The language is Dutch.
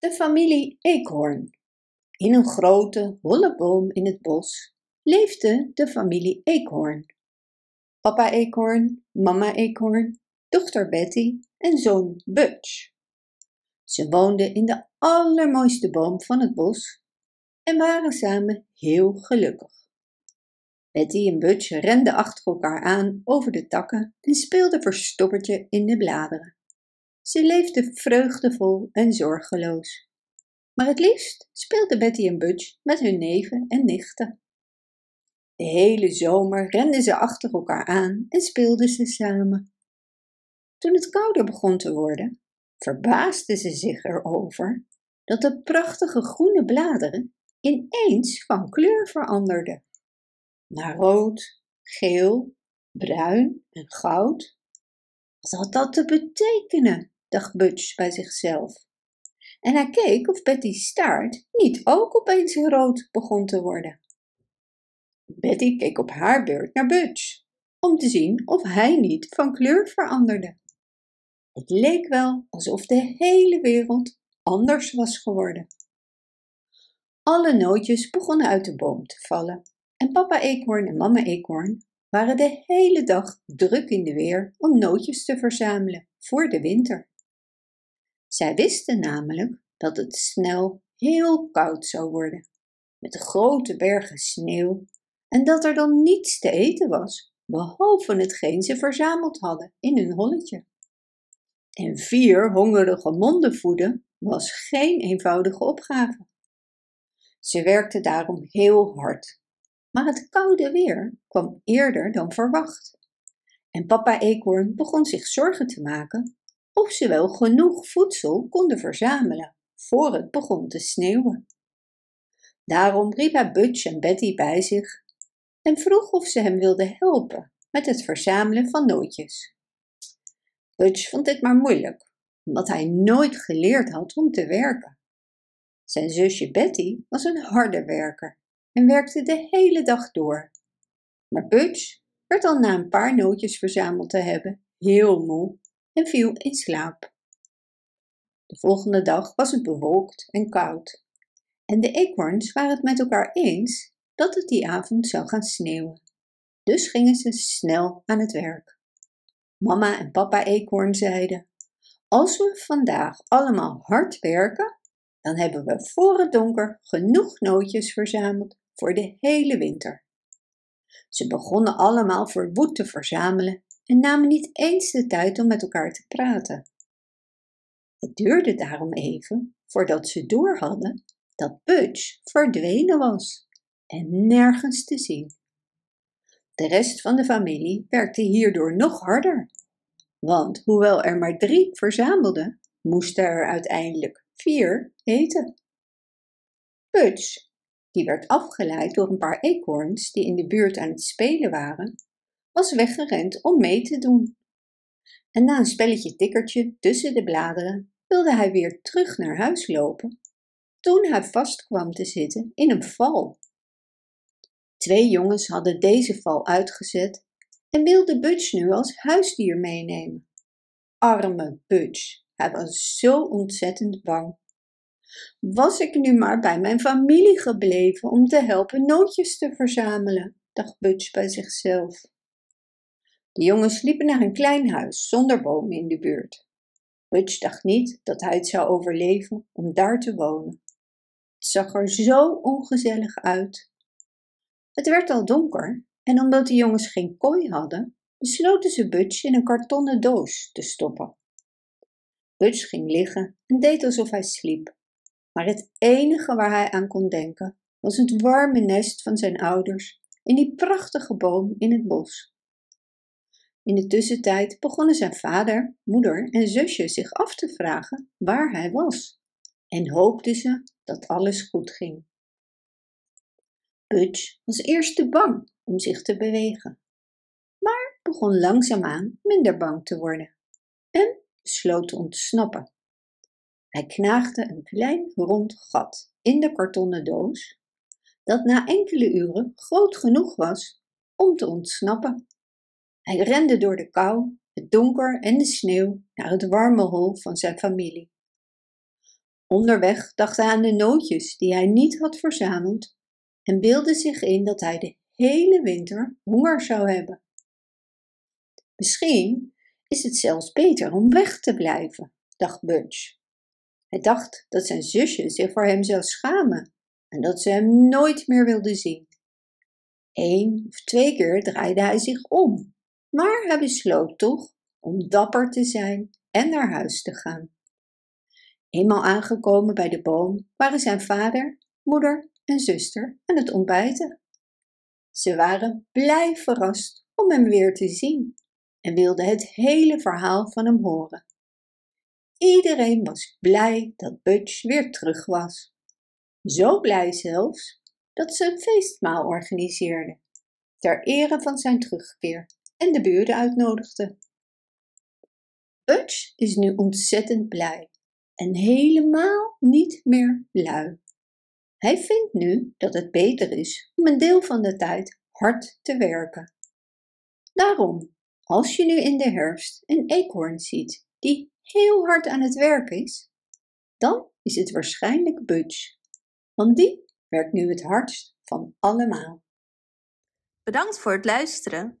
De familie Eekhoorn. In een grote, holle boom in het bos leefde de familie Eekhoorn. Papa Eekhoorn, mama Eekhoorn, dochter Betty en zoon Butch. Ze woonden in de allermooiste boom van het bos en waren samen heel gelukkig. Betty en Butch renden achter elkaar aan over de takken en speelden verstoppertje in de bladeren. Ze leefden vreugdevol en zorgeloos. Maar het liefst speelden Betty en Butch met hun neven en nichten. De hele zomer renden ze achter elkaar aan en speelden ze samen. Toen het kouder begon te worden, verbaasden ze zich erover dat de prachtige groene bladeren ineens van kleur veranderden. Naar rood, geel, bruin en goud. Wat had dat te betekenen? Dacht Butch bij zichzelf. En hij keek of Betty's staart niet ook opeens rood begon te worden. Betty keek op haar beurt naar Butch, om te zien of hij niet van kleur veranderde. Het leek wel alsof de hele wereld anders was geworden. Alle nootjes begonnen uit de boom te vallen en papa eekhoorn en mama eekhoorn waren de hele dag druk in de weer om nootjes te verzamelen voor de winter. Zij wisten namelijk dat het snel heel koud zou worden, met grote bergen sneeuw, en dat er dan niets te eten was, behalve hetgeen ze verzameld hadden in hun holletje. En vier hongerige monden voeden was geen eenvoudige opgave. Ze werkten daarom heel hard, maar het koude weer kwam eerder dan verwacht. En papa eekhoorn begon zich zorgen te maken of ze wel genoeg voedsel konden verzamelen voor het begon te sneeuwen. Daarom riep hij Butch en Betty bij zich en vroeg of ze hem wilden helpen met het verzamelen van nootjes. Butch vond dit maar moeilijk, omdat hij nooit geleerd had om te werken. Zijn zusje Betty was een harde werker en werkte de hele dag door. Maar Butch werd al na een paar nootjes verzameld te hebben heel moe en viel in slaap. De volgende dag was het bewolkt en koud. En de eekhoorns waren het met elkaar eens dat het die avond zou gaan sneeuwen. Dus gingen ze snel aan het werk. Mama en papa eekhoorn zeiden: Als we vandaag allemaal hard werken, dan hebben we voor het donker genoeg nootjes verzameld voor de hele winter. Ze begonnen allemaal verwoed te verzamelen en namen niet eens de tijd om met elkaar te praten. Het duurde daarom even voordat ze door hadden dat Butch verdwenen was en nergens te zien. De rest van de familie werkte hierdoor nog harder, want hoewel er maar drie verzamelden, moesten er uiteindelijk vier eten. Butch, die werd afgeleid door een paar eekhoorns die in de buurt aan het spelen waren, was weggerend om mee te doen. En na een spelletje tikkertje tussen de bladeren wilde hij weer terug naar huis lopen, toen hij vast kwam te zitten in een val. Twee jongens hadden deze val uitgezet en wilden Butch nu als huisdier meenemen. Arme Butch, hij was zo ontzettend bang. Was ik nu maar bij mijn familie gebleven om te helpen nootjes te verzamelen, dacht Butch bij zichzelf. De jongens liepen naar een klein huis zonder bomen in de buurt. Butch dacht niet dat hij het zou overleven om daar te wonen. Het zag er zo ongezellig uit. Het werd al donker en omdat de jongens geen kooi hadden, besloten ze Butch in een kartonnen doos te stoppen. Butch ging liggen en deed alsof hij sliep. Maar het enige waar hij aan kon denken was het warme nest van zijn ouders in die prachtige boom in het bos. In de tussentijd begonnen zijn vader, moeder en zusje zich af te vragen waar hij was en hoopten ze dat alles goed ging. Butch was eerst te bang om zich te bewegen, maar begon langzaamaan minder bang te worden en besloot te ontsnappen. Hij knaagde een klein rond gat in de kartonnen doos, dat na enkele uren groot genoeg was om te ontsnappen. Hij rende door de kou, het donker en de sneeuw naar het warme hol van zijn familie. Onderweg dacht hij aan de nootjes die hij niet had verzameld en beelde zich in dat hij de hele winter honger zou hebben. Misschien is het zelfs beter om weg te blijven, dacht Bunch. Hij dacht dat zijn zusje zich voor hem zou schamen en dat ze hem nooit meer wilde zien. Eén of twee keer draaide hij zich om, maar hij besloot toch om dapper te zijn en naar huis te gaan. Eenmaal aangekomen bij de boom waren zijn vader, moeder en zuster aan het ontbijten. Ze waren blij verrast om hem weer te zien en wilden het hele verhaal van hem horen. Iedereen was blij dat Butch weer terug was. Zo blij zelfs dat ze een feestmaal organiseerden ter ere van zijn terugkeer en de buren uitnodigden. Butch is nu ontzettend blij en helemaal niet meer lui. Hij vindt nu dat het beter is om een deel van de tijd hard te werken. Daarom, als je nu in de herfst een eekhoorn ziet die heel hard aan het werk is, dan is het waarschijnlijk Butch, want die werkt nu het hardst van allemaal. Bedankt voor het luisteren.